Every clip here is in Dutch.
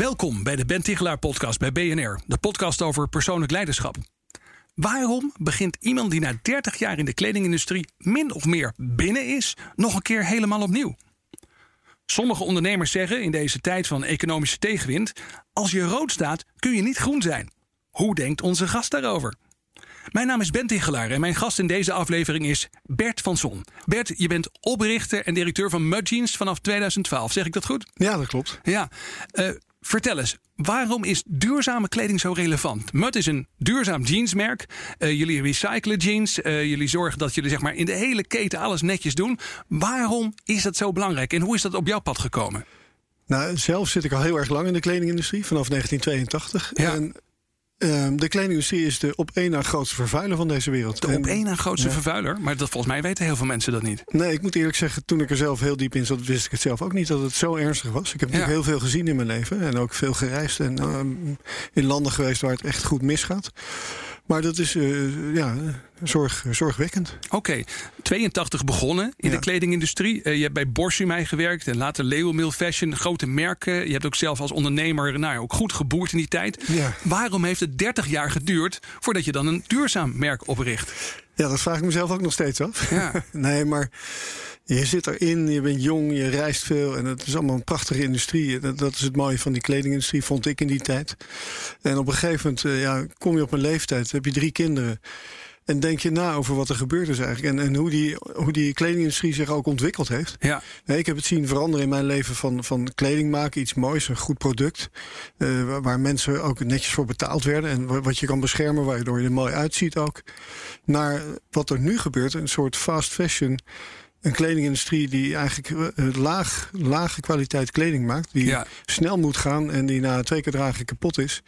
Welkom bij de Ben Tichelaar podcast bij BNR, de podcast over persoonlijk leiderschap. Waarom begint iemand die na 30 jaar in de kledingindustrie min of meer binnen is, nog een keer helemaal opnieuw? Sommige ondernemers zeggen in deze tijd van economische tegenwind: als je rood staat, kun je niet groen zijn. Hoe denkt onze gast daarover? Mijn naam is Ben Tichelaar en mijn gast in deze aflevering is Bert van Son. Bert, je bent oprichter en directeur van Mud Jeans vanaf 2012. Zeg ik dat goed? Ja, dat klopt. Ja. Uh, Vertel eens, waarom is duurzame kleding zo relevant? Mud is een duurzaam jeansmerk. Uh, jullie recyclen jeans. Uh, jullie zorgen dat jullie zeg maar, in de hele keten alles netjes doen. Waarom is dat zo belangrijk en hoe is dat op jouw pad gekomen? Nou, zelf zit ik al heel erg lang in de kledingindustrie, vanaf 1982. Ja. En Ehm, de kledingindustrie is de op één na grootste vervuiler van deze wereld. De op één na grootste vervuiler? Maar dat, volgens mij weten heel veel mensen dat niet. Nee, ik moet eerlijk zeggen, toen ik er zelf heel diep in zat, wist ik het zelf ook niet dat het zo ernstig was. Ik heb natuurlijk heel veel gezien in mijn leven en ook veel gereisd en uh, in landen geweest waar het echt goed misgaat. Maar dat is uh, ja, zorg, zorgwekkend. Oké, 82 begonnen in de kledingindustrie. Uh, je hebt bij Borsumei gewerkt en later Leeuwenmil Fashion, grote merken. Je hebt ook zelf als ondernemer nou, ook goed geboerd in die tijd. Ja. Waarom heeft het 30 jaar geduurd voordat je dan een duurzaam merk opricht? Ja, dat vraag ik mezelf ook nog steeds af. Ja. nee, maar je zit erin, je bent jong, je reist veel en het is allemaal een prachtige industrie. Dat, dat is het mooie van die kledingindustrie, vond ik in die tijd. En op een gegeven moment uh, ja, kom je op een leeftijd, heb je drie kinderen. En denk je na over wat er gebeurd is eigenlijk. En, en hoe, die, hoe die kledingindustrie zich ook ontwikkeld heeft. Ja. Nee, ik heb het zien veranderen in mijn leven van, van kleding maken. Iets moois, een goed product. Uh, waar mensen ook netjes voor betaald werden. En wat je kan beschermen, waardoor je er mooi uitziet ook. Naar wat er nu gebeurt, een soort fast fashion een kledingindustrie die eigenlijk uh, laag, lage kwaliteit kleding maakt. Die snel moet gaan en die na twee keer dragen kapot is.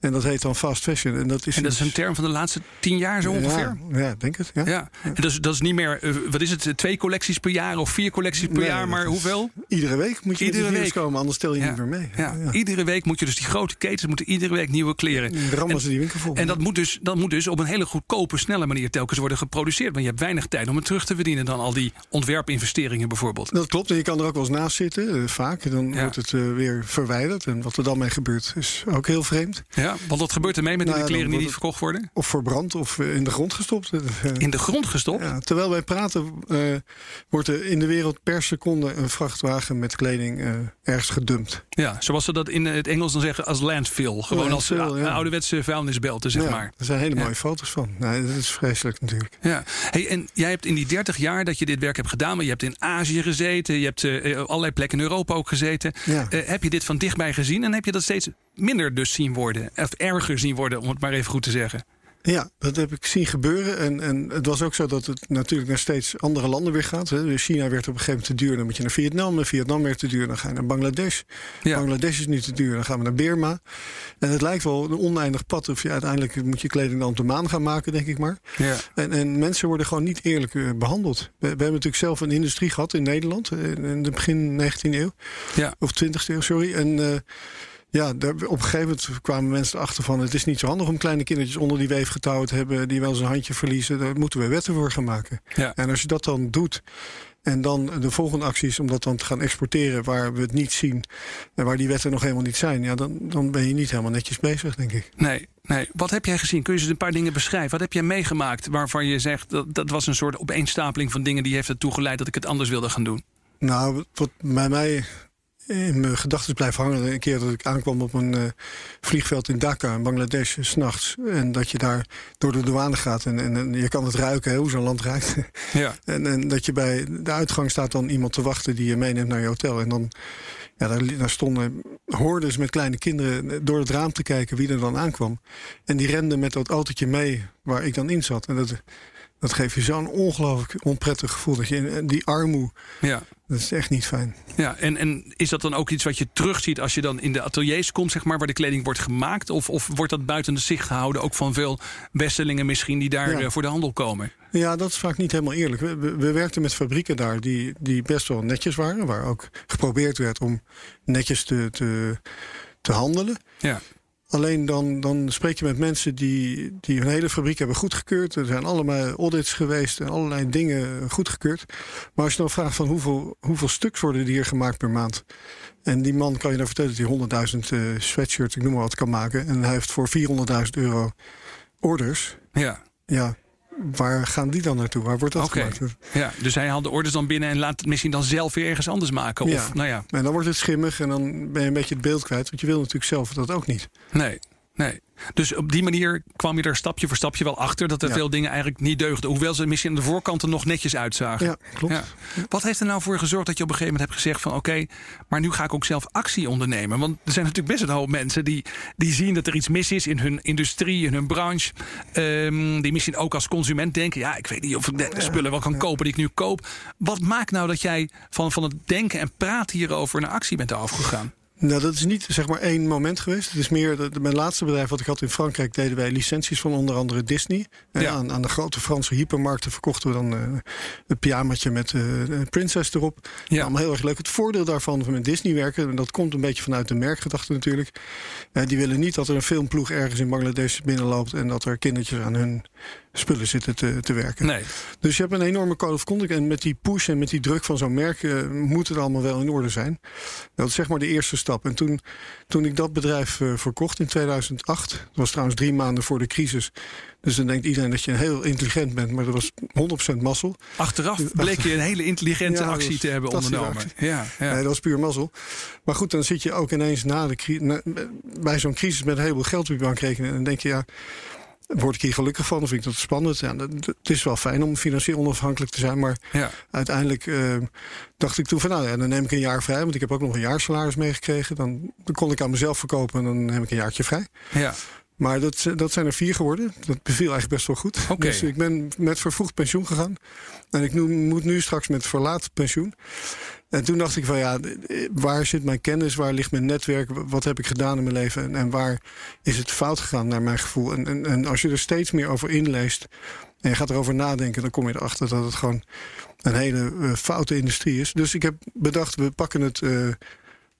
En dat heet dan fast fashion. En dat is, en dat is een term van de laatste tien jaar zo ongeveer? Ja, ja denk het. Ja. ja. En dat is, dat is niet meer, uh, wat is het, twee collecties per jaar of vier collecties per jaar, maar hoeveel? Iedere week moet je iedere week komen, anders stel je niet meer mee. Ja. Iedere week moet je dus die grote ketens moeten iedere week nieuwe kleren. rammen ze die winkel vol. En dat moet, dus, dat moet dus op een hele goedkope, snelle manier telkens worden geproduceerd. Want je hebt weinig tijd om het terug te verdienen dan al die ontwerpinvesteringen bijvoorbeeld. Dat klopt. En je kan er ook wel eens naast zitten, uh, vaak. Dan wordt het uh, weer verwijderd. En wat er dan mee gebeurt is ook heel vreemd. Ja, want wat gebeurt er mee met nou, de kleren die niet verkocht worden? Of verbrand of uh, in de grond gestopt. In de grond gestopt? Ja, terwijl wij praten wordt er in de wereld per seconde een vrachtwagen met kleding ergens gedumpt. Ja, zoals ze dat in het Engels dan zeggen als landfill. Gewoon als ja. ouderwetse vuilnisbelten, zeg maar. Er zijn hele mooie foto's van. Nee, dat is vreselijk natuurlijk. Ja. Hey, en jij hebt in die 30 jaar dat je dit werk hebt gedaan, maar je hebt in Azië gezeten, je hebt uh, allerlei plekken in Europa ook gezeten. Uh, heb je dit van dichtbij gezien en heb je dat steeds minder dus zien worden? Of erger zien worden, om het maar even goed te zeggen? Ja, dat heb ik zien gebeuren. En, en het was ook zo dat het natuurlijk naar steeds andere landen weer gaat. Hè. Dus China werd op een gegeven moment te duur, dan moet je naar Vietnam. En Vietnam werd te duur, dan ga je naar Bangladesh. Bangladesh is nu te duur, dan gaan we naar Burma. En het lijkt wel een oneindig pad. Of je uiteindelijk moet je kleding dan op de maan gaan maken, denk ik maar. Ja. En, en mensen worden gewoon niet eerlijk eh, behandeld. We, we, hebben natuurlijk zelf een industrie gehad in Nederland. Eh, in de begin 19e eeuw. Ja. Of 20e eeuw, sorry. En... Uh, ja, daar, op een gegeven moment kwamen mensen erachter van... het is niet zo handig om kleine kindertjes onder die weefgetouw te hebben... die wel eens een handje verliezen. Daar moeten we wetten voor gaan maken. Ja. En als je dat dan doet... En dan de volgende actie is om dat dan te gaan exporteren waar we het niet zien en waar die wetten nog helemaal niet zijn. Ja, dan, dan ben je niet helemaal netjes bezig, denk ik. Nee, nee. Wat heb jij gezien? Kun je eens een paar dingen beschrijven? Wat heb jij meegemaakt waarvan je zegt dat dat was een soort opeenstapeling van dingen die heeft ertoe geleid dat ik het anders wilde gaan doen? Nou, wat bij mij in mijn gedachten blijft hangen. Een keer dat ik aankwam op een uh, vliegveld in Dhaka, in Bangladesh, s'nachts. En dat je daar door de douane gaat en, en, en je kan het ruiken, hoe zo'n land ruikt. Ja. en, en dat je bij de uitgang staat dan iemand te wachten die je meeneemt naar je hotel. En dan, ja, daar, daar stonden hordes met kleine kinderen door het raam te kijken wie er dan aankwam. En die renden met dat autootje mee waar ik dan in zat. En dat Dat geeft je zo'n ongelooflijk onprettig gevoel. Dat je die armoe. Ja. Dat is echt niet fijn. Ja, en, en is dat dan ook iets wat je terugziet als je dan in de ateliers komt, zeg maar, waar de kleding wordt gemaakt? Of, of wordt dat buiten de zicht gehouden, ook van veel Westelingen misschien die daar eh, voor de handel komen? Ja, dat is vaak niet helemaal eerlijk. We, we, werkten met fabrieken daar die, die best wel netjes waren, waar ook geprobeerd werd om netjes te, te, te handelen. Ja. Alleen dan, dan spreek je met mensen die, die hun hele fabriek hebben goedgekeurd. Er zijn allemaal audits geweest en allerlei dingen goedgekeurd. Maar als je dan vraagt van hoeveel, hoeveel stuks worden hier gemaakt per maand. En die man kan je dan vertellen dat hij 100.000 uh, eh, sweatshirts, ik noem maar wat, kan maken. En hij heeft voor 400.000 euro orders. Ja. Ja, waar gaan die dan naartoe? Waar wordt dat okay. gemaakt? Ja, dus hij haalt de orders dan binnen en laat het misschien dan zelf weer ergens anders maken. Of, ja. Nou ja. En dan wordt het schimmig en dan ben je een beetje het beeld kwijt. Want je wil natuurlijk zelf dat ook niet. Nee, nee. Dus op die manier kwam je er stapje voor stapje wel achter dat er veel dingen eigenlijk niet deugden. Hoewel ze misschien aan de voorkanten nog netjes uitzagen. Ja, klopt. Ja. Wat heeft er nou voor gezorgd dat je op een gegeven moment hebt gezegd van oké, maar nu ga ik ook zelf actie ondernemen? Want er zijn natuurlijk best een hoop mensen die, die zien dat er iets mis is in hun industrie, in hun branche. Um, die misschien ook als consument denken, ja, ik weet niet of ik de spullen wel kan kopen die ik nu koop. Wat maakt nou dat jij van, van het denken en praten hierover naar actie bent afgegaan? Nou, dat is niet zeg maar één moment geweest. Het is meer, de, mijn laatste bedrijf wat ik had in Frankrijk... deden wij licenties van onder andere Disney. Ja. Aan, aan, de grote Franse hypermarkten verkochten we dan uh, een pyjamaatje met uh, Princess erop. Ja. Allemaal heel erg leuk. Het voordeel daarvan van met Disney werken... en dat komt een beetje vanuit de merkgedachte natuurlijk... Uh, die willen niet dat er een filmploeg ergens in Bangladesh binnenloopt... en dat er kindertjes aan hun spullen zitten te, te werken. Nee. Dus je hebt een enorme code of conduct. En met die push en met die druk van zo'n merk moet het allemaal wel in orde zijn. Dat is zeg maar de eerste stap. En toen, toen ik dat bedrijf uh, verkocht in 2008, dat was trouwens drie maanden voor de crisis. Dus dan denkt iedereen dat je heel intelligent bent, maar dat was 100% mazzel. Achteraf bleek je een hele intelligente actie te hebben ondernomen. Ja, ja. Nee, dat was puur mazzel. Maar goed, dan zit je ook ineens na de, bij zo'n crisis met een heleboel geld op je bankrekening. En dan denk je, ja, word ik hier gelukkig van? Of vind ik dat spannend? Ja, het is wel fijn om financieel onafhankelijk te zijn. Maar ja. uiteindelijk uh, dacht ik toen van nou ja, dan neem ik een jaar vrij. Want ik heb ook nog een jaarsalaris meegekregen. Dan, dan kon ik aan mezelf verkopen en dan neem ik een jaartje vrij. Ja. Maar dat, dat zijn er vier geworden. Dat beviel eigenlijk best wel goed. Okay. Dus ik ben met vervroegd pensioen gegaan. En ik moet nu straks met verlaat pensioen. En toen dacht ik van ja, waar zit mijn kennis? Waar ligt mijn netwerk? Wat heb ik gedaan in mijn leven? En, en waar is het fout gegaan naar mijn gevoel? En, en, en, als je er steeds meer over inleest en je gaat erover nadenken, dan kom je erachter dat het gewoon een hele uh, foute industrie is. Dus ik heb bedacht, we pakken het. Uh,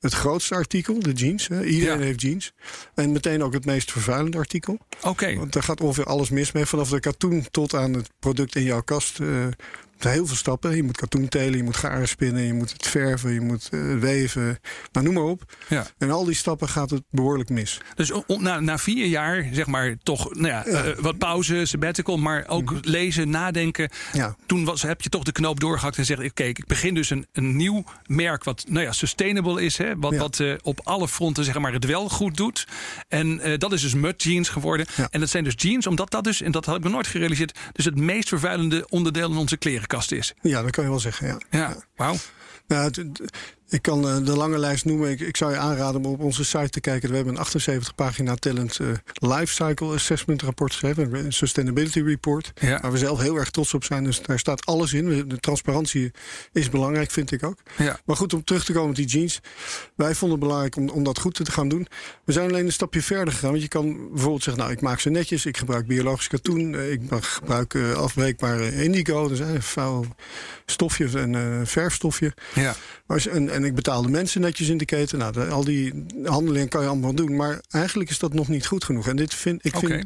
het grootste artikel, de jeans. Hè. Iedereen heeft jeans. En meteen ook het meest vervuilende artikel. Oké. Want daar gaat ongeveer alles mis mee. Vanaf de katoen tot aan het product in jouw kast. Uh, heel veel stappen. Je moet katoen telen, je moet garen spinnen, je moet het verven, je moet uh, weven. Nou, noem maar op. Ja. En al die stappen gaat het behoorlijk mis. Dus na, na vier jaar, zeg maar, toch nou ja, ja. Uh, wat pauze, sabbatical, maar ook mm lezen, nadenken. Ja. Toen was, heb je toch de knoop doorgehakt en zegt: Oké, ik begin dus een, een nieuw merk wat nou ja, sustainable is. Hè, wat wat uh, op alle fronten zeg maar, het wel goed doet. En dat is dus mud jeans geworden. En dat zijn dus jeans, omdat dat dus, en dat had ik me nooit gerealiseerd, dus het meest vervuilende onderdeel in onze kleren kast is. Ja, dat kan je wel zeggen. Ja, ja. wauw. Nou, ik kan uh, de lange lijst noemen. Ik, ik, zou je aanraden om op onze site te kijken. We hebben een 78 pagina talent uh, lifecycle assessment rapport geschreven. Een sustainability report. Ja. Waar we zelf heel erg trots op zijn. Dus daar staat alles in. De transparantie is belangrijk, vind ik ook. Ja. Maar goed, om terug te komen op die jeans. Wij vonden het belangrijk om, om dat goed te gaan doen. We zijn alleen een stapje verder gegaan. Want je kan bijvoorbeeld zeggen, nou, ik maak ze netjes. Ik gebruik biologisch katoen. Uh, ik gebruik afbreekbare indigo. Dus een vuil stofje en verfstofje. Ja. Maar, en, en ik betaal de mensen netjes in de keten. Nou, al die handelingen kan je allemaal doen. Maar eigenlijk is dat nog niet goed genoeg. En dit vind, ik vind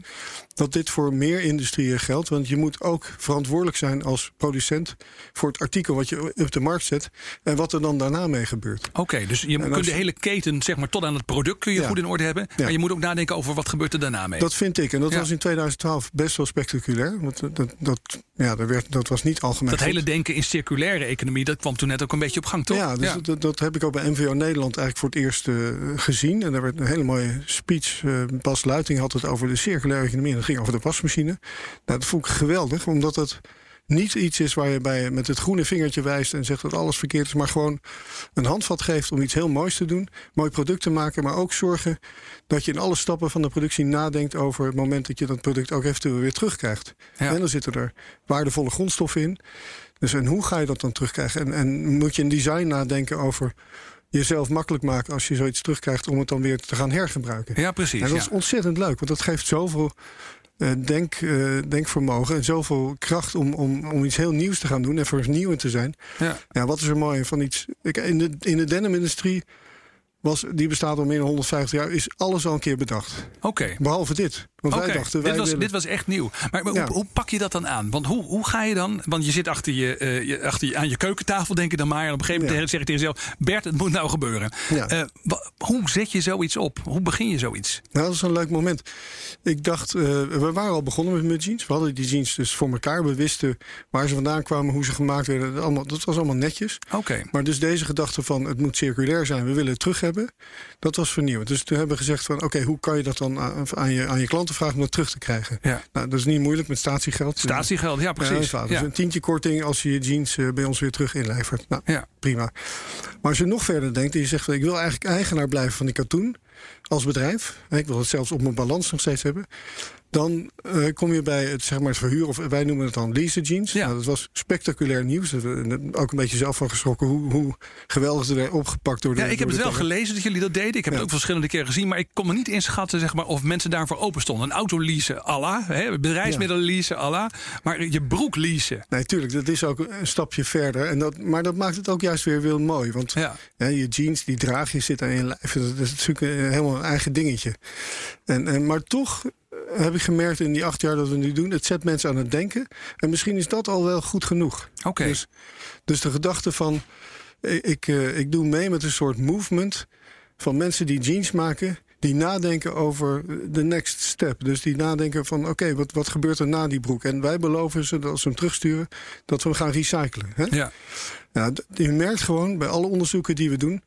dat dit voor meer industrieën geldt. Want je moet ook verantwoordelijk zijn als producent voor het artikel wat je op de markt zet. En wat er dan daarna mee gebeurt. Oké, dus je kunt de hele keten, zeg maar, tot aan het product kun je goed in orde hebben. Maar je moet ook nadenken over wat gebeurt er daarna mee. Dat vind ik. En dat was in 2012 best wel spectaculair. Want dat, dat, ja, dat, werd, dat was niet algemeen. Dat hele denken in circulaire economie, dat kwam toen net ook een beetje op gang, toch? Ja, dus Dat, dat, heb ik ook bij MVO Nederland eigenlijk voor het eerst uh, gezien. En daar werd een hele mooie speech. Uh, Bas Luiting had het over de circulaire economie. En dat ging over de wasmachine. Nou, dat vond ik geweldig, omdat het niet iets is waar je bij met het groene vingertje wijst en zegt dat alles verkeerd is, maar gewoon een handvat geeft om iets heel moois te doen, mooi product te maken, maar ook zorgen dat je in alle stappen van de productie nadenkt over het moment dat je dat product ook eventueel weer terugkrijgt. En dan zitten er waardevolle grondstoffen in. Dus en hoe ga je dat dan terugkrijgen? En, en moet je een design nadenken over jezelf makkelijk maken als je zoiets terugkrijgt om het dan weer te gaan hergebruiken. Ja, precies. En dat is ontzettend leuk, want dat geeft zoveel denk, uh, denkvermogen en zoveel kracht om, om, om iets heel nieuws te gaan doen en voor vernieuwend te zijn. Ja. ja, wat is er mooi van iets. Ik, in de, in de denim-industrie was, die bestaat al meer dan 150 jaar, is alles al een keer bedacht. Oké. Behalve dit. Want wij dachten, wij dit, was, willen... dit was echt nieuw. Maar, hoe, hoe, pak je dat dan aan? Want hoe, hoe ga je dan? Want je zit achter je, uh, je, achter je aan je keukentafel, denk je dan maar. En op een gegeven moment ja. zeg je tegen jezelf: Bert, het moet nou gebeuren. Ja. Uh, hoe zet je zoiets op? Hoe begin je zoiets? Nou, dat is een leuk moment. Ik dacht, uh, we waren al begonnen met, met jeans. We hadden die jeans dus voor elkaar. We wisten waar ze vandaan kwamen, hoe ze gemaakt werden. Allemaal, dat was allemaal netjes. Oké. Maar dus deze gedachte van het moet circulair zijn, we willen het terug hebben. Dat was vernieuwend. Dus toen hebben we gezegd van oké, hoe kan je dat dan aan, je, aan je klanten vragen om dat terug te krijgen? Ja. Nou, dat is niet moeilijk met statiegeld. Statiegeld, ja precies. Ja, dus een tientje korting als je je jeans uh, bij ons weer terug inlevert. Nou, ja. prima. Maar als je nog verder denkt en je zegt van ik wil eigenlijk eigenaar blijven van die katoen als bedrijf. Ik wil het zelfs op mijn balans nog steeds hebben. Dan uh, kom je bij het, zeg maar, het verhuur, of wij noemen het dan lease jeans. Ja. Nou, dat was spectaculair nieuws. Ook een beetje zelf van geschrokken hoe, hoe geweldig ze werden opgepakt door de Ja, ik heb het wel gelezen dat jullie dat deden. Ik heb ja. het ook verschillende keren gezien. Maar ik kon me niet inschatten zeg maar, of mensen daarvoor open stonden. Een auto leasen, Allah. Bedrijfsmiddelen leasen, Allah. Maar je broek leasen. Nee, tuurlijk. Dat is ook een stapje verder. En dat, maar dat maakt het ook juist weer heel mooi. Want ja. je jeans, die draag je, zit aan je lijf. Dat is natuurlijk helemaal een eigen dingetje. En, en, maar toch heb ik gemerkt in die acht jaar dat we nu doen. Het zet mensen aan het denken. En misschien is dat al wel goed genoeg. Oké. Okay. Dus, dus de gedachte van. Ik, uh, ik doe mee met een soort movement van mensen die jeans maken. Die nadenken over de next step. Dus die nadenken van oké, okay, wat, wat gebeurt er na die broek? En wij beloven ze dat als ze hem terugsturen, dat we hem gaan recyclen. Hè? Ja. Nou, je merkt gewoon bij alle onderzoeken die we doen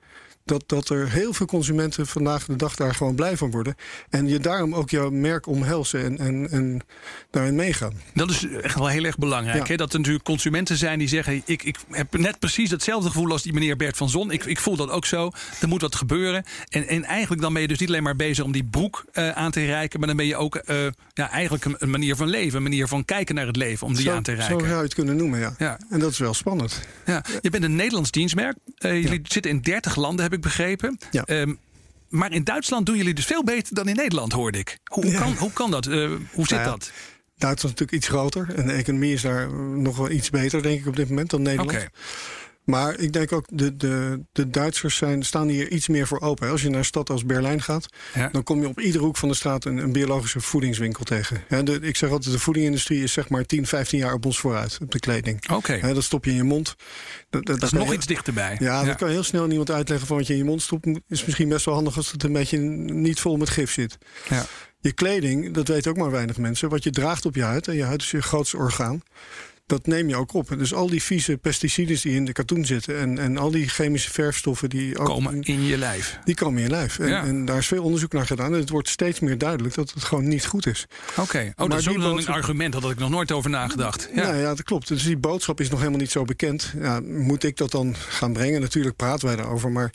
dat, dat er heel veel consumenten vandaag de dag daar gewoon blij van worden. En je daarom ook jouw merk omhelzen en, en, en daarin meegaan. Dat is echt wel heel erg belangrijk. Ja. Hè? Dat er natuurlijk consumenten zijn die zeggen: ik, ik heb net precies hetzelfde gevoel als die meneer Bert van Zon. Ik, ik voel dat ook zo. Er moet wat gebeuren. En, en eigenlijk dan ben je dus niet alleen maar bezig om die broek uh, aan te reiken. Maar dan ben je ook uh, ja, eigenlijk een, een, manier van leven. Een manier van kijken naar het leven. Om die zo, aan te reiken. Zo zou je het kunnen noemen, ja. ja. En dat is wel spannend. Ja. Je bent een Nederlands dienstmerk. Uh, jullie zitten in 30 landen, heb ik begrepen. Ja. Um, maar in Duitsland doen jullie dus veel beter dan in Nederland, hoorde ik. Hoe, ja. kan, hoe kan dat? Uh, hoe zit nou ja, dat? Duitsland is natuurlijk iets groter. En de economie is daar nog wel iets beter, denk ik, op dit moment dan Nederland. Okay. Maar ik denk ook, de, de, de Duitsers zijn, staan hier iets meer voor open. Als je naar een stad als Berlijn gaat, ja. dan kom je op iedere hoek van de straat een, een biologische voedingswinkel tegen. De, ik zeg altijd, de voedingindustrie is zeg maar 10, 15 jaar op ons vooruit, op de kleding. Oké. Dat stop je in je mond. Dat, dat, dat is nog iets dichterbij. Ja, ja, dat kan heel snel niemand uitleggen van wat je in je mond stopt. Is misschien best wel handig als het een beetje niet vol met gif zit. Ja. Je kleding, dat weten ook maar weinig mensen. Wat je draagt op je huid, en je huid is je grootste orgaan dat neem je ook op. Dus al die vieze pesticiden die in de katoen zitten... en, en al die chemische verfstoffen die... Ook, komen in je lijf. Die komen in je lijf. En, ja. en daar is veel onderzoek naar gedaan. En het wordt steeds meer duidelijk dat het gewoon niet goed is. Oké, okay. oh, dat is ook boodschap... een argument. Daar had ik nog nooit over nagedacht. Ja. Nou ja, dat klopt. Dus die boodschap is nog helemaal niet zo bekend. Ja, moet ik dat dan gaan brengen? Natuurlijk praten wij daarover, maar...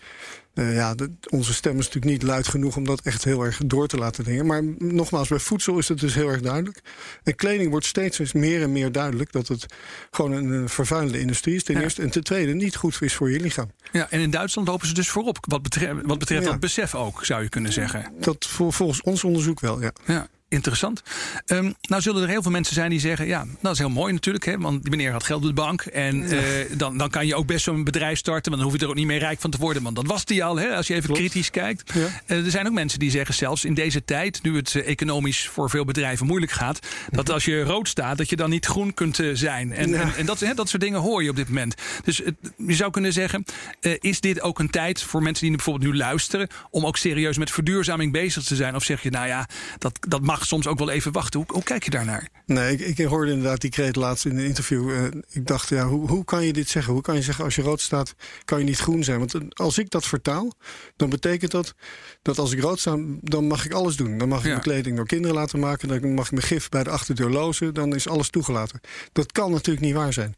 Uh, ja, de, onze stem is natuurlijk niet luid genoeg om dat echt heel erg door te laten dingen. Maar nogmaals, bij voedsel is het dus heel erg duidelijk. En kleding wordt steeds meer en meer duidelijk dat het gewoon een, een vervuilende industrie is. Ten ja. eerste. En ten tweede niet goed is voor je lichaam. Ja, en in Duitsland lopen ze dus voorop. Wat betreft, wat betreft ja. dat besef ook, zou je kunnen zeggen. Dat volgens ons onderzoek wel, ja. ja. Interessant. Um, nou zullen er heel veel mensen zijn die zeggen... ja, dat is heel mooi natuurlijk, hè, want die meneer had geld op de bank... en ja. uh, dan, dan kan je ook best zo'n bedrijf starten... want dan hoef je er ook niet meer rijk van te worden... want dat was die al, hè, als je even Klopt. kritisch kijkt. Ja. Uh, er zijn ook mensen die zeggen zelfs in deze tijd... nu het uh, economisch voor veel bedrijven moeilijk gaat... dat als je rood staat, dat je dan niet groen kunt zijn. En, Ja. en, en dat, hè, dat soort dingen hoor je op dit moment. Dus je zou kunnen zeggen... eh, is dit ook een tijd voor mensen die bijvoorbeeld nu luisteren... om ook serieus met verduurzaming bezig te zijn? Of zeg je, nou ja, dat, dat mag mag soms ook wel even wachten. Hoe, hoe kijk je daarnaar? Nee, ik, ik hoorde inderdaad die kreet laatst in een interview. Uh, ik dacht, ja, hoe, hoe kan je dit zeggen? Hoe kan je zeggen als je rood staat, kan je niet groen zijn? Want als ik dat vertaal, dan betekent dat dat als ik rood sta, dan mag ik alles doen. Dan mag ik mijn kleding door kinderen laten maken. Dan mag ik mijn gif bij de achterdeur lozen. Dan is alles toegelaten. Dat kan natuurlijk niet waar zijn.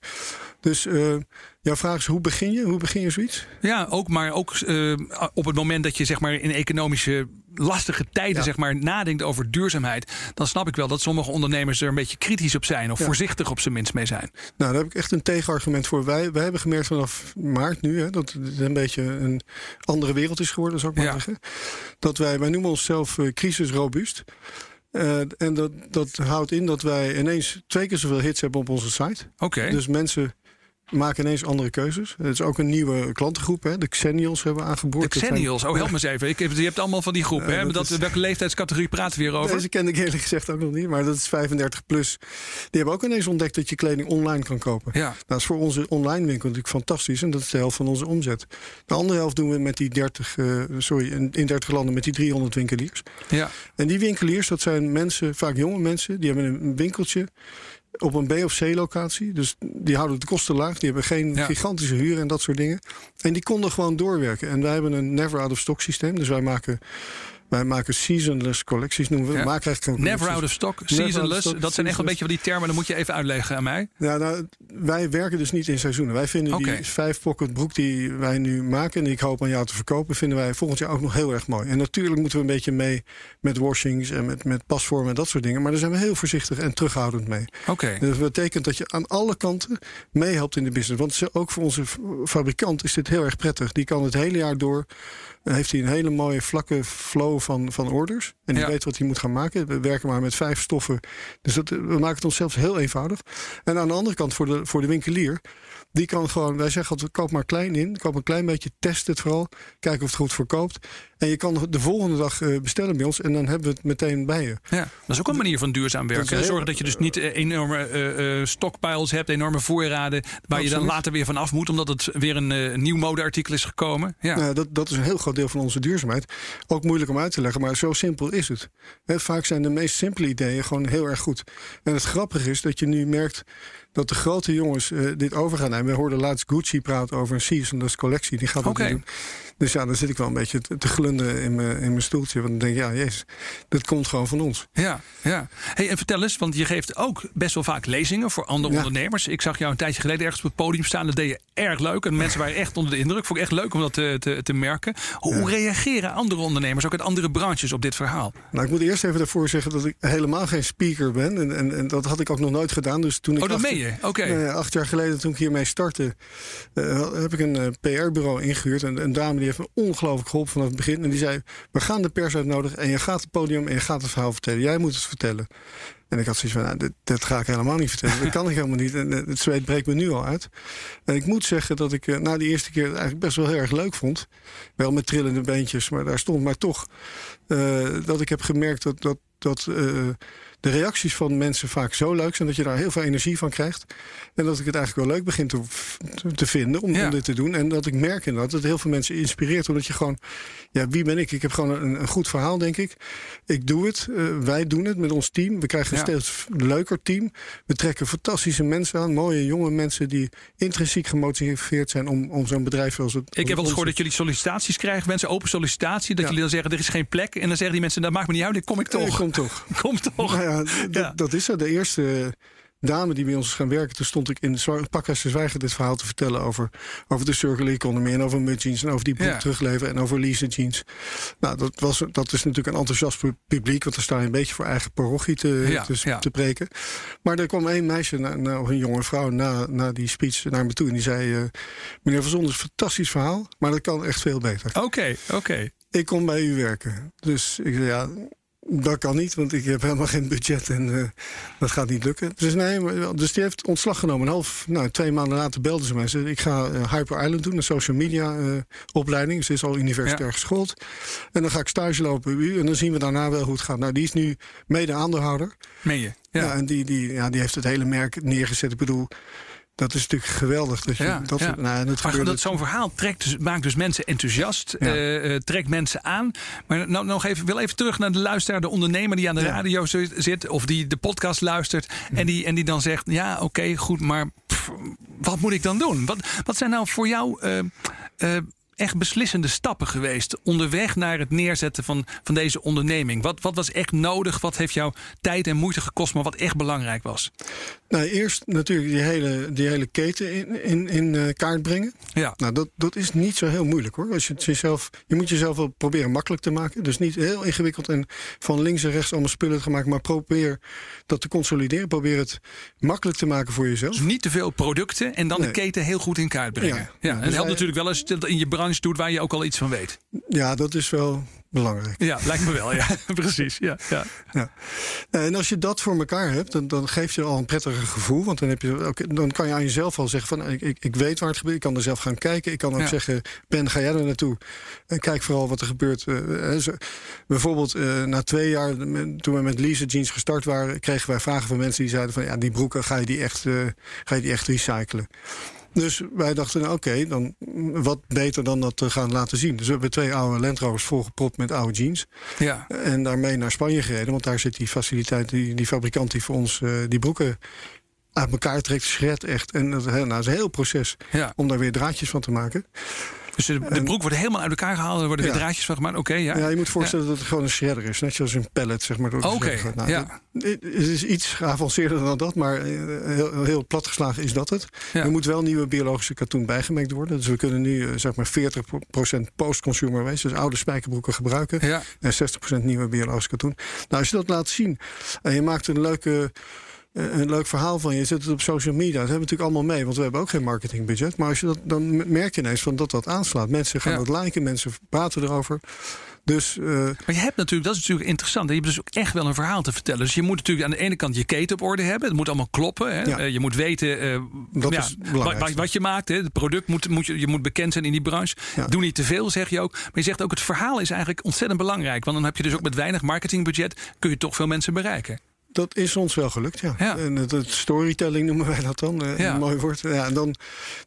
Dus uh, jouw vraag is, hoe begin je? Hoe begin je zoiets? Ja, ook, maar ook uh, op het moment dat je zeg maar, in economische lastige tijden zeg maar, nadenkt over duurzaamheid... dan snap ik wel dat sommige ondernemers er een beetje kritisch op zijn... of voorzichtig op zijn minst mee zijn. Nou, daar heb ik echt een tegenargument voor. Wij, wij hebben gemerkt vanaf maart nu... Hè, dat het een beetje een andere wereld is geworden, zou ik maar zeggen. Dat wij, wij noemen onszelf uh, crisisrobuust... Uh, en dat, dat houdt in dat wij ineens twee keer zoveel hits hebben op onze site. Oké. Dus mensen maken ineens andere keuzes. Het is ook een nieuwe klantengroep. Hè? De Xennials hebben we aangeboord. De Xennials, oh help me eens even. Ik, je hebt allemaal van die groep. hè? Dat, is... Welke leeftijdscategorie praten we hier over? Deze ken ik eerlijk gezegd ook nog niet. Maar dat is 35 plus. Die hebben ook ineens ontdekt dat je kleding online kan kopen. Ja. Dat is voor onze online winkel natuurlijk fantastisch. En dat is de helft van onze omzet. De andere helft doen we met die 30, uh, sorry, in 30 landen met die 300 winkeliers. Ja. En die winkeliers, dat zijn mensen, vaak jonge mensen. Die hebben een winkeltje op een B- of C-locatie. Dus die houden de kosten laag. Die hebben geen gigantische huur en dat soort dingen. En die konden gewoon doorwerken. En wij hebben een never-out-of-stock systeem. Dus wij maken wij maken seasonless collecties, noemen we. Ja. Eigenlijk Never out of stock, seasonless. dat zijn echt een beetje van die termen. Dan moet je even uitleggen aan mij. Ja, nou, wij werken dus niet in seizoenen. Wij vinden die vijf pocket broek die wij nu maken... en die ik hoop aan jou te verkopen... vinden wij volgend jaar ook nog heel erg mooi. En natuurlijk moeten we een beetje mee met washings... en met, met pasvormen en dat soort dingen. Maar daar zijn we heel voorzichtig en terughoudend mee. Oké. Dus dat betekent dat je aan alle kanten meehelpt in de business. Want ook voor onze fabrikant is dit heel erg prettig. Die kan het hele jaar door heeft hij een hele mooie vlakke flow van, van orders. En die weet wat hij moet gaan maken. We werken maar met vijf stoffen. Dus dat, we maken het onszelf heel eenvoudig. En aan de andere kant voor de, voor de winkelier. Die kan gewoon, wij zeggen altijd, koop maar klein in. Koop een klein beetje, test het vooral. Kijken of het goed verkoopt. En je kan de volgende dag eh, bestellen bij ons en dan hebben we het meteen bij je. Ja, dat is ook een manier van duurzaam werken. Zorgen dat je dus niet eh, enorme uh, stockpiles hebt, enorme voorraden, waar je dan later weer van af moet, omdat het weer een uh, nieuw modeartikel is gekomen. Ja. Nou, dat, dat is een heel groot deel van onze duurzaamheid. Ook moeilijk om uit te leggen, maar zo simpel is het. vaak zijn de meest simpele ideeën gewoon heel erg goed. En het grappige is dat je nu merkt dat de grote jongens uh, dit over gaan nemen. We hoorden laatst Gucci praten over een seasonless collectie. Die gaat dat okay. doen. Dus ja, dan zit ik wel een beetje te, te glunden in mijn, in mijn stoeltje. Want dan denk ik, ja, jezus, dat komt gewoon van ons. Ja, ja. Hey, en vertel eens, want je geeft ook best wel vaak lezingen voor andere ondernemers. Ik zag jou een tijdje geleden ergens op het podium staan. Dat deed je erg leuk. En mensen waren echt onder de indruk. Vond ik echt leuk om dat te, te, te merken. Hoe reageren andere ondernemers, ook uit andere branches, op dit verhaal? Nou, ik moet eerst even daarvoor zeggen dat ik helemaal geen speaker ben. En, en, en dat had ik ook nog nooit gedaan. Dus toen ik oh, dat acht, meen je? Oké. Nou acht jaar geleden, toen ik hiermee startte, uh, heb ik een uh, PR-bureau ingehuurd. En een dame die heeft me ongelooflijk geholpen vanaf het begin. En die zei, we gaan de pers uitnodigen en je gaat het podium en je gaat het verhaal vertellen. Jij moet het vertellen. En ik had zoiets van, nou, dit, dit, ga ik helemaal niet vertellen. Dat kan ik helemaal niet. En het zweet breekt me nu al uit. En ik moet zeggen dat ik uh, na die eerste keer het eigenlijk best wel heel erg leuk vond. Wel met trillende beentjes, maar daar stond maar toch... dat ik heb gemerkt dat... dat, dat de reacties van mensen vaak zo leuk zijn dat je daar heel veel energie van krijgt. En dat ik het eigenlijk wel leuk begin te, te vinden om, om, dit te doen. En dat ik merk inderdaad dat het heel veel mensen inspireert. Omdat je gewoon, ja, wie ben ik? Ik heb gewoon een, een goed verhaal, denk ik. Ik doe het. Uh, wij doen het met ons team. We krijgen een steeds leuker team. We trekken fantastische mensen aan. Mooie jonge mensen die intrinsiek gemotiveerd zijn om, om zo'n bedrijf zoals het. Ik heb wel eens gehoord dat jullie sollicitaties krijgen. Mensen open sollicitatie. Dat jullie dan zeggen er is geen plek. En dan zeggen die mensen dat maakt me niet uit. Dan kom ik toch. Ik kom toch. kom toch. Nou ja, dat, dat is zo. De eerste dame die bij ons is gaan werken, toen stond ik in Pakhuis te Zwijgen dit verhaal te vertellen over, over de circular economy en over mud jeans en over die boek ja. terugleven en over lease jeans. Nou, dat, was, dat is natuurlijk een enthousiast publiek, want daar sta je een beetje voor eigen parochie te, ja, te, ja. te, preken. Maar er kwam een meisje, na, na, of een jonge vrouw, na, na die speech naar me toe en die zei: uh, Meneer Van is een fantastisch verhaal, maar dat kan echt veel beter. Oké, okay, oké. Okay. Ik kom bij u werken. Dus ik zei ja dat kan niet, want ik heb helemaal geen budget en uh, dat gaat niet lukken. Dus, nee, maar, dus die heeft ontslag genomen. Een half, nou, twee maanden later belden ze mij. Ze, ik ga uh, Hyper Island doen, een social media uh, opleiding. Ze is al universitair ja. geschoold. En dan ga ik stage lopen bij u en dan zien we daarna wel hoe het gaat. Nou, die is nu mede aandeelhouder. Meen je? Ja, ja en die, die, ja, die heeft het hele merk neergezet. Ik bedoel, Dat is natuurlijk geweldig. Dat je, ja, dat, ja. Nou, dat maar dat zo'n verhaal trekt dus, maakt dus mensen enthousiast, ja. uh, trekt mensen aan. Maar nou, nog even, wil even terug naar de luisteraar, de ondernemer die aan de radio zit of die de podcast luistert en, die, en die dan zegt: Ja, oké, okay, goed, maar pff, wat moet ik dan doen? Wat, wat zijn nou voor jou. Uh, uh, echt beslissende stappen geweest onderweg naar het neerzetten van, van deze onderneming? Wat, wat was echt nodig? Wat heeft jou tijd en moeite gekost, maar wat echt belangrijk was? Nou, eerst natuurlijk die hele, die hele keten in, in, in uh, kaart brengen. Ja. Nou, dat, dat is niet zo heel moeilijk hoor. Als je, het jezelf, je moet jezelf wel proberen makkelijk te maken. Dus niet heel ingewikkeld en van links en rechts allemaal spullen te maken. Maar probeer dat te consolideren. Probeer het makkelijk te maken voor jezelf. Dus niet te veel producten en dan nee. de keten heel goed in kaart brengen. Ja, ja. en het dus helpt natuurlijk wel als je het in je branche doet waar je ook al iets van weet. Ja, dat is wel belangrijk. Ja, lijkt me wel. Ja, precies. Ja, ja. ja. En als je dat voor elkaar hebt, dan, dan geeft je al een prettiger gevoel. Want dan, heb je, ook, dan kan je aan jezelf al zeggen van ik, ik, ik weet waar het gebeurt. Ik kan er zelf gaan kijken. Ik kan ook ja. zeggen, Ben, ga jij er naartoe? En kijk vooral wat er gebeurt. Uh, zo, bijvoorbeeld uh, na twee jaar, toen we met Lise Jeans gestart waren, kregen wij vragen van mensen die zeiden van ja, die broeken ga je die echt, ga je die echt recyclen. Dus wij dachten, nou, oké, okay, dan wat beter dan dat te gaan laten zien. Dus we hebben twee oude Land Rovers volgepropt met oude jeans. Ja. En daarmee naar Spanje gereden. Want daar zit die faciliteit, die, die fabrikant die voor ons uh, die broeken uit elkaar trekt, shred echt. En dat, nou, dat is een heel proces ja. om daar weer draadjes van te maken. Dus de, de broek wordt helemaal uit elkaar gehaald. Er worden ja. weer draadjes van gemaakt. Oké, okay, ja. ja. je moet voorstellen dat het gewoon een shredder is. Net zoals een pallet, zeg maar. Oké, okay, nou, ja. Het is iets geavanceerder dan dat, maar heel, heel platgeslagen is dat het. Er moet wel nieuwe biologische katoen bijgemengd worden. Dus we kunnen nu zeg maar 40% post-consumer waste, dus oude spijkerbroeken gebruiken. En 60% nieuwe biologische katoen. Nou, als je dat laat zien en je maakt een leuke een leuk verhaal van je, zet het op social media. Dat hebben we natuurlijk allemaal mee, want we hebben ook geen marketingbudget. Maar als je dat, dan merk je ineens van dat dat aanslaat. Mensen gaan Ja. dat liken, mensen praten erover. Dus eh, Maar je hebt natuurlijk, dat is natuurlijk interessant. Je hebt dus ook echt wel een verhaal te vertellen. Dus je moet natuurlijk aan de ene kant je keten op orde hebben. Het moet allemaal kloppen. Hè? Ja. Eh, je moet weten eh, Dat ja, is het wat, wat je maakt. Hè? Het product moet, moet je, je moet bekend zijn in die branche. Ja. Doe niet te veel, zeg je ook. Maar je zegt ook, het verhaal is eigenlijk ontzettend belangrijk. Want dan heb je dus ook met weinig marketingbudget... kun je toch veel mensen bereiken. Dat is ons wel gelukt, ja. Ja. En het, het storytelling noemen wij dat dan, eh, Ja. een mooi woord. Ja, en dan,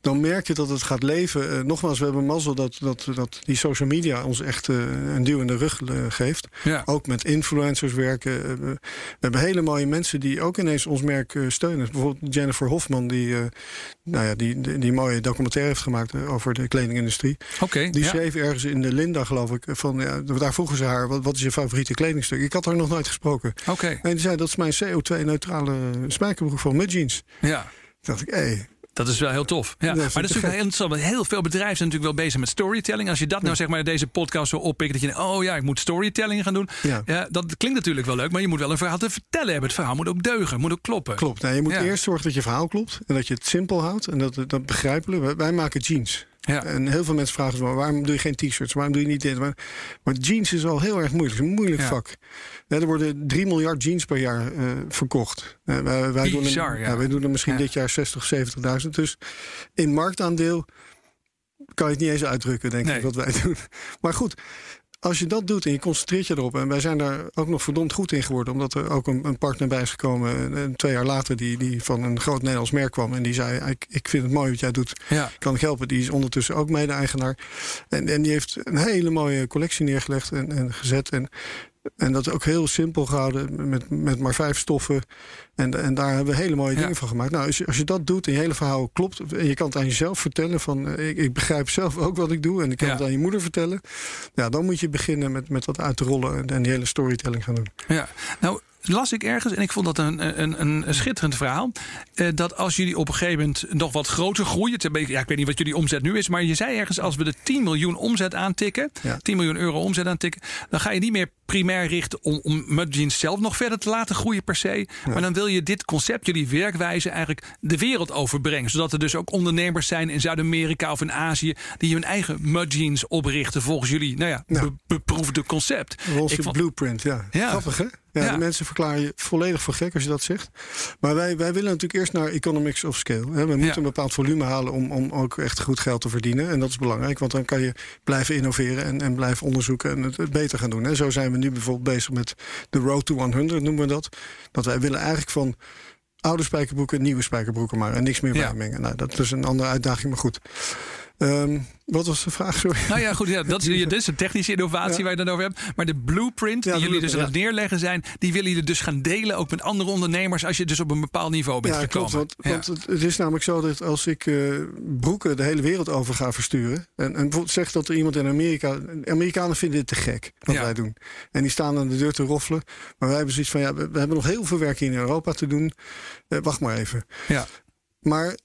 dan merk je dat het gaat leven. Eh, nogmaals, we hebben mazzel dat, dat, dat die social media ons echt eh, een duw in de rug geeft. Ja. Ook met influencers werken. We, hebben hele mooie mensen die ook ineens ons merk steunen. Bijvoorbeeld Jennifer Hofman, die, nou ja, die, die, die mooie documentaire heeft gemaakt over de kledingindustrie. Oké, Die schreef ergens in de Linda, geloof ik, van ja, daar vroegen ze haar: wat, wat is je favoriete kledingstuk? Ik had haar nog nooit gesproken. Oké, En die zei: dat is mijn CO2-neutrale spijkerbroek van Mudjeans. ja. Toen dacht ik: hé, hey, Dat is wel heel tof. Ja. Dat maar dat is natuurlijk heel interessant. Want heel veel bedrijven zijn natuurlijk wel bezig met storytelling. Als je dat nou zeg maar deze podcast zo oppikt. Dat je denkt, oh ja, ik moet storytelling gaan doen. Ja. Ja, dat klinkt natuurlijk wel leuk. Maar je moet wel een verhaal te vertellen hebben. Het verhaal moet ook deugen. Moet ook kloppen. klopt. Nee, je moet Ja. eerst zorgen dat je verhaal klopt en dat je het simpel houdt en dat, dat begrijpelijk. Wij maken jeans. Ja. En heel veel mensen vragen zo, waarom doe je geen t-shirts? Waarom doe je niet dit? Maar, maar jeans is al heel erg moeilijk. Het is een moeilijk Ja. vak. Ja, er worden 3 miljard jeans per jaar eh, verkocht. Eh, wij, wij, doen er, ja. wij doen er misschien dit jaar 60, 70.000. Dus in marktaandeel kan je het niet eens uitdrukken, denk Nee. ik, wat wij doen. Maar goed, als je dat doet en je concentreert je erop... en wij zijn daar ook nog verdomd goed in geworden... omdat er ook een, een partner bij is gekomen... eh, twee jaar later die, die van een groot Nederlands merk kwam... en die zei, ik, ik vind het mooi wat jij doet, Ja. kan ik helpen. Die is ondertussen ook mede-eigenaar. En, en die heeft een hele mooie collectie neergelegd en, en gezet... En, en dat ook heel simpel gehouden met, met maar vijf stoffen. En, en daar hebben we hele mooie Ja. dingen van gemaakt. Nou, als je, als je dat doet en je hele verhaal klopt... en je kan het aan jezelf vertellen van... eh, ik, ik begrijp zelf ook wat ik doe... en ik kan Ja. het aan je moeder vertellen... Ja, dan moet je beginnen met, met dat uit te rollen... en, en die hele storytelling gaan doen. Ja, nou las ik ergens, en ik vond dat een, een, een, schitterend verhaal. eh, dat als jullie op een gegeven moment nog wat groter groeien. beetje- Ja, ik weet niet wat jullie omzet nu is. Maar je zei ergens, als we de 10 miljoen omzet aantikken. Ja. 10 miljoen euro omzet aantikken. dan ga je niet meer primair richten om, om Mudjeans zelf nog verder te laten groeien per se. Maar dan wil je dit concept, jullie werkwijze, eigenlijk de wereld overbrengen. Zodat er dus ook ondernemers zijn in Zuid-Amerika of in Azië. die hun eigen Mudjeans oprichten volgens jullie nou ja, Ja. be- beproefde concept. Ik vond- blueprint, ja. Ja. Grappig, hè? Ja, Ja. De mensen verklaren je volledig voor gek als je dat zegt. Maar wij, wij willen natuurlijk eerst naar economics of scale. Hè. We moeten Ja. een bepaald volume halen om, om ook echt goed geld te verdienen. En dat is belangrijk, want dan kan je blijven innoveren... en, en blijven onderzoeken en het, het beter gaan doen. Hè. Zo zijn we nu bijvoorbeeld bezig met de Road to 100, noemen we dat. Dat wij willen eigenlijk van oude spijkerbroeken, nieuwe spijkerbroeken maar. En niks meer bijmengen. Nou, dat is een andere uitdaging, maar goed. Ehm, wat was de vraag? Sorry. Nou ja, goed. Ja, dat is, dit is een technische innovatie waar je dan over hebt. Maar de blueprint die jullie dus aan het neerleggen zijn, die willen jullie dus gaan delen ook met andere ondernemers als je dus op een bepaald niveau bent ja, gekomen. Klopt, want, want het, is namelijk zo dat als ik uh, broeken de hele wereld over ga versturen. En, en bijvoorbeeld zegt dat er iemand in Amerika. Amerikanen vinden dit te gek wat wij doen. En die staan aan de deur te roffelen. Maar wij hebben zoiets van ja, we, we hebben nog heel veel werk in Europa te doen. Uh, wacht maar even. Ja. Maar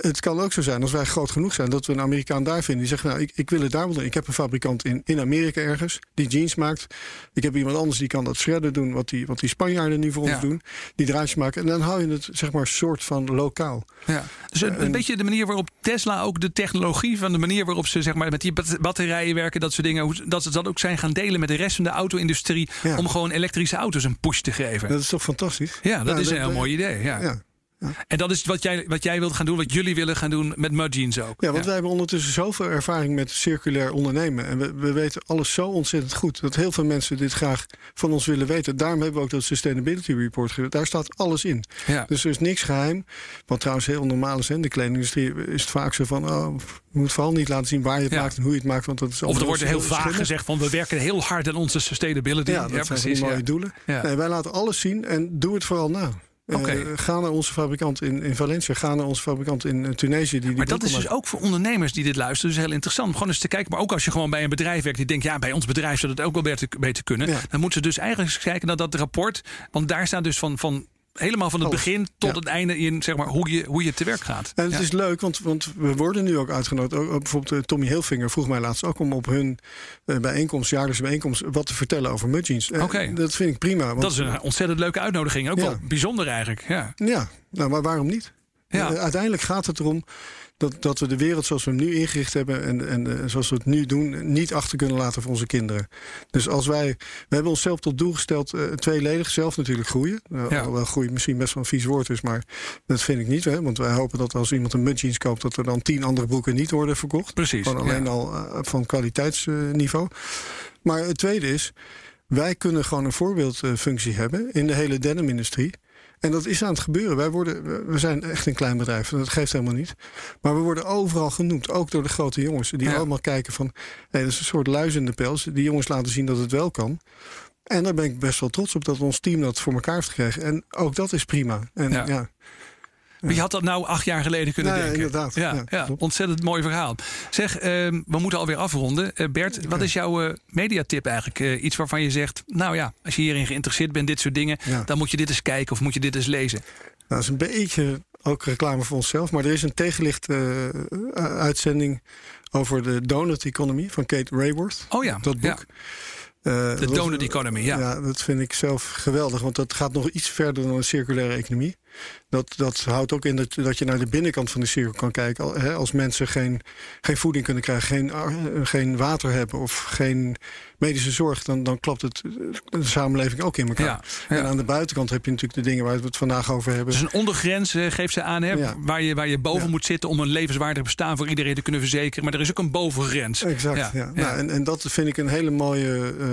het kan ook zo zijn, als wij groot genoeg zijn, dat we een Amerikaan daar vinden. Die zegt, nou, ik, ik wil het daar wel doen. Ik heb een fabrikant in, in Amerika ergens die jeans maakt. Ik heb iemand anders die kan dat shredden doen, wat die, wat die Spanjaarden nu voor ons doen. Die draadjes maken. En dan hou je het, zeg maar, soort van lokaal. Ja. Dus een, een beetje de manier waarop Tesla ook de technologie van de manier waarop ze, zeg maar, met die batterijen werken, dat soort dingen, dat ze dat ook zijn gaan delen met de rest van de auto-industrie. Om gewoon elektrische auto's een push te geven. Dat is toch fantastisch? Ja, dat is een heel mooi idee. ja. Ja. En dat is wat jij, wat jij wilt gaan doen, wat jullie willen gaan doen met Mud Jeans ook. Ja, want wij hebben ondertussen zoveel ervaring met circulair ondernemen. En we, we weten alles zo ontzettend goed. Dat heel veel mensen dit graag van ons willen weten. Daarom hebben we ook dat Sustainability Report gedaan. Daar staat alles in. Ja. Dus er is niks geheim. Wat trouwens heel normaal is. In de kledingindustrie is het vaak zo van... Oh, je moet vooral niet laten zien waar je het maakt en hoe je het maakt. Want dat is of er wordt heel vaag gezegd van... we werken heel hard aan onze sustainability. Ja, dat ja, zijn precies, mooie doelen. Nee, wij laten alles zien en doe het vooral na. Okay. Uh, ga naar onze fabrikant in, in Valencia, ga naar onze fabrikant in uh, Tunesië. Die, die maar dat is dus ook voor ondernemers die dit luisteren, dus heel interessant. Om gewoon eens te kijken, maar ook als je gewoon bij een bedrijf werkt die denkt, ja, bij ons bedrijf zou dat ook wel beter, beter kunnen. Dan moeten ze dus eigenlijk kijken naar dat rapport. Want daar staat dus van, van helemaal van het begin tot het einde in zeg maar, hoe, je, hoe je te werk gaat. En het is leuk, want, want we worden nu ook uitgenodigd. Ook, bijvoorbeeld uh, Tommy Hilfinger vroeg mij laatst ook om op hun uh, bijeenkomst, jaarlijkse bijeenkomst, wat te vertellen over Mudjeans. Oké. Okay. Dat vind ik prima. Want, dat is een ontzettend leuke uitnodiging. Ook wel bijzonder eigenlijk. Ja, ja nou, maar waarom niet? Ja. uiteindelijk gaat het erom dat, dat we de wereld zoals we hem nu ingericht hebben en, en uh, zoals we het nu doen, niet achter kunnen laten voor onze kinderen. Dus als wij, we hebben onszelf tot doel gesteld, uh, tweeledig zelf natuurlijk groeien. Uh, ja. Alhoewel misschien best wel een vies woord is, maar dat vind ik niet. Hè? Want wij hopen dat als iemand een mudjeans koopt, dat er dan tien andere broeken niet worden verkocht. Precies. Gewoon alleen al van kwaliteitsniveau. Maar het tweede is, wij kunnen gewoon een voorbeeldfunctie hebben in de hele denimindustrie. En dat is aan het gebeuren. Wij worden, we zijn echt een klein bedrijf. Dat geeft helemaal niet. Maar we worden overal genoemd. Ook door de grote jongens. Die allemaal kijken van... Nee, dat is een soort luizende pels. Die jongens laten zien dat het wel kan. En daar ben ik best wel trots op dat ons team dat voor elkaar heeft gekregen. En ook dat is prima. En ja. Wie had dat nou acht jaar geleden kunnen denken? Inderdaad. Ja, ja, ontzettend mooi verhaal. Zeg, uh, we moeten alweer afronden. Uh, Bert, wat is jouw uh, mediatip eigenlijk? Uh, iets waarvan je zegt, nou ja, als je hierin geïnteresseerd bent, dit soort dingen, dan moet je dit eens kijken of moet je dit eens lezen. Nou, dat is een beetje ook reclame voor onszelf, maar er is een tegenlicht uitzending over de donut economy van Kate Rayworth. Oh ja, dat boek. Uh, de donut economy, ja. Ja, dat vind ik zelf geweldig, want dat gaat nog iets verder dan een circulaire economie. Dat, dat houdt ook in dat, dat je naar de binnenkant van de cirkel kan kijken. Hè, als mensen geen, geen voeding kunnen krijgen, geen, eh, geen water hebben of geen medische zorg, dan, dan klopt het de samenleving ook in elkaar. En aan de buitenkant heb je natuurlijk de dingen waar we het vandaag over hebben. Dus een ondergrens uh, geeft ze aan, hè, waar, je, waar je boven moet zitten om een levenswaardig bestaan voor iedereen te kunnen verzekeren. Maar er is ook een bovengrens. Exact, ja. Nou, en, en dat vind ik een hele mooie. Uh,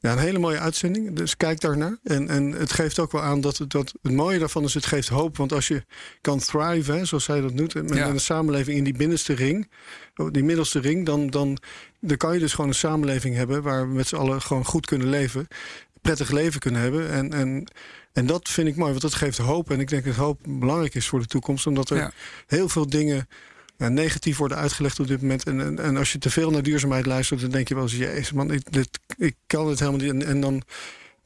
ja, een hele mooie uitzending. Dus kijk daarnaar. En, en het geeft ook wel aan dat het, dat het mooie daarvan is, het geeft hoop. Want als je kan thrive, hè, zoals zij dat noemt, met, een samenleving in die binnenste ring, oh, die middelste ring, dan, dan, dan kan je dus gewoon een samenleving hebben waar we met z'n allen gewoon goed kunnen leven. Prettig leven kunnen hebben. En, en, en dat vind ik mooi, want dat geeft hoop. En ik denk dat hoop belangrijk is voor de toekomst, omdat er heel veel dingen ja, negatief worden uitgelegd op dit moment. En, en, en, als je te veel naar duurzaamheid luistert, dan denk je wel eens: jezus, man, ik, dit, ik kan het helemaal niet. En, en dan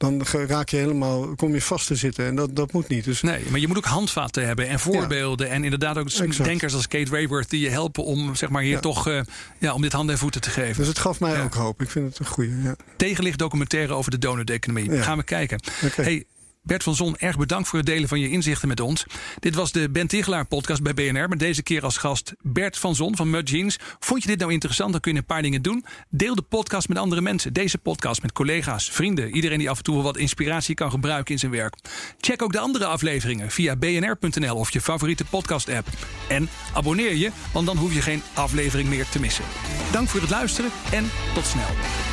dan raak je helemaal, kom je vast te zitten. En dat, dat moet niet. Dus... Nee, maar je moet ook handvatten hebben en voorbeelden. En inderdaad ook exact. denkers als Kate Rayworth die je helpen om zeg maar, hier toch uh, ja, om dit handen en voeten te geven. Dus het gaf mij ook hoop. Ik vind het een goede. Ja. Tegenlicht documentaire over de donut-economie. Gaan we kijken. Okay. Hey, Bert van Zon, erg bedankt voor het delen van je inzichten met ons. Dit was de Ben Tichelaar podcast bij BNR. Met deze keer als gast Bert van Zon van Mud Jeans. Vond je dit nou interessant? Dan kun je een paar dingen doen. Deel de podcast met andere mensen. Deze podcast met collega's, vrienden. Iedereen die af en toe wat inspiratie kan gebruiken in zijn werk. Check ook de andere afleveringen via bnr.nl of je favoriete podcast app. En abonneer je, want dan hoef je geen aflevering meer te missen. Dank voor het luisteren en tot snel.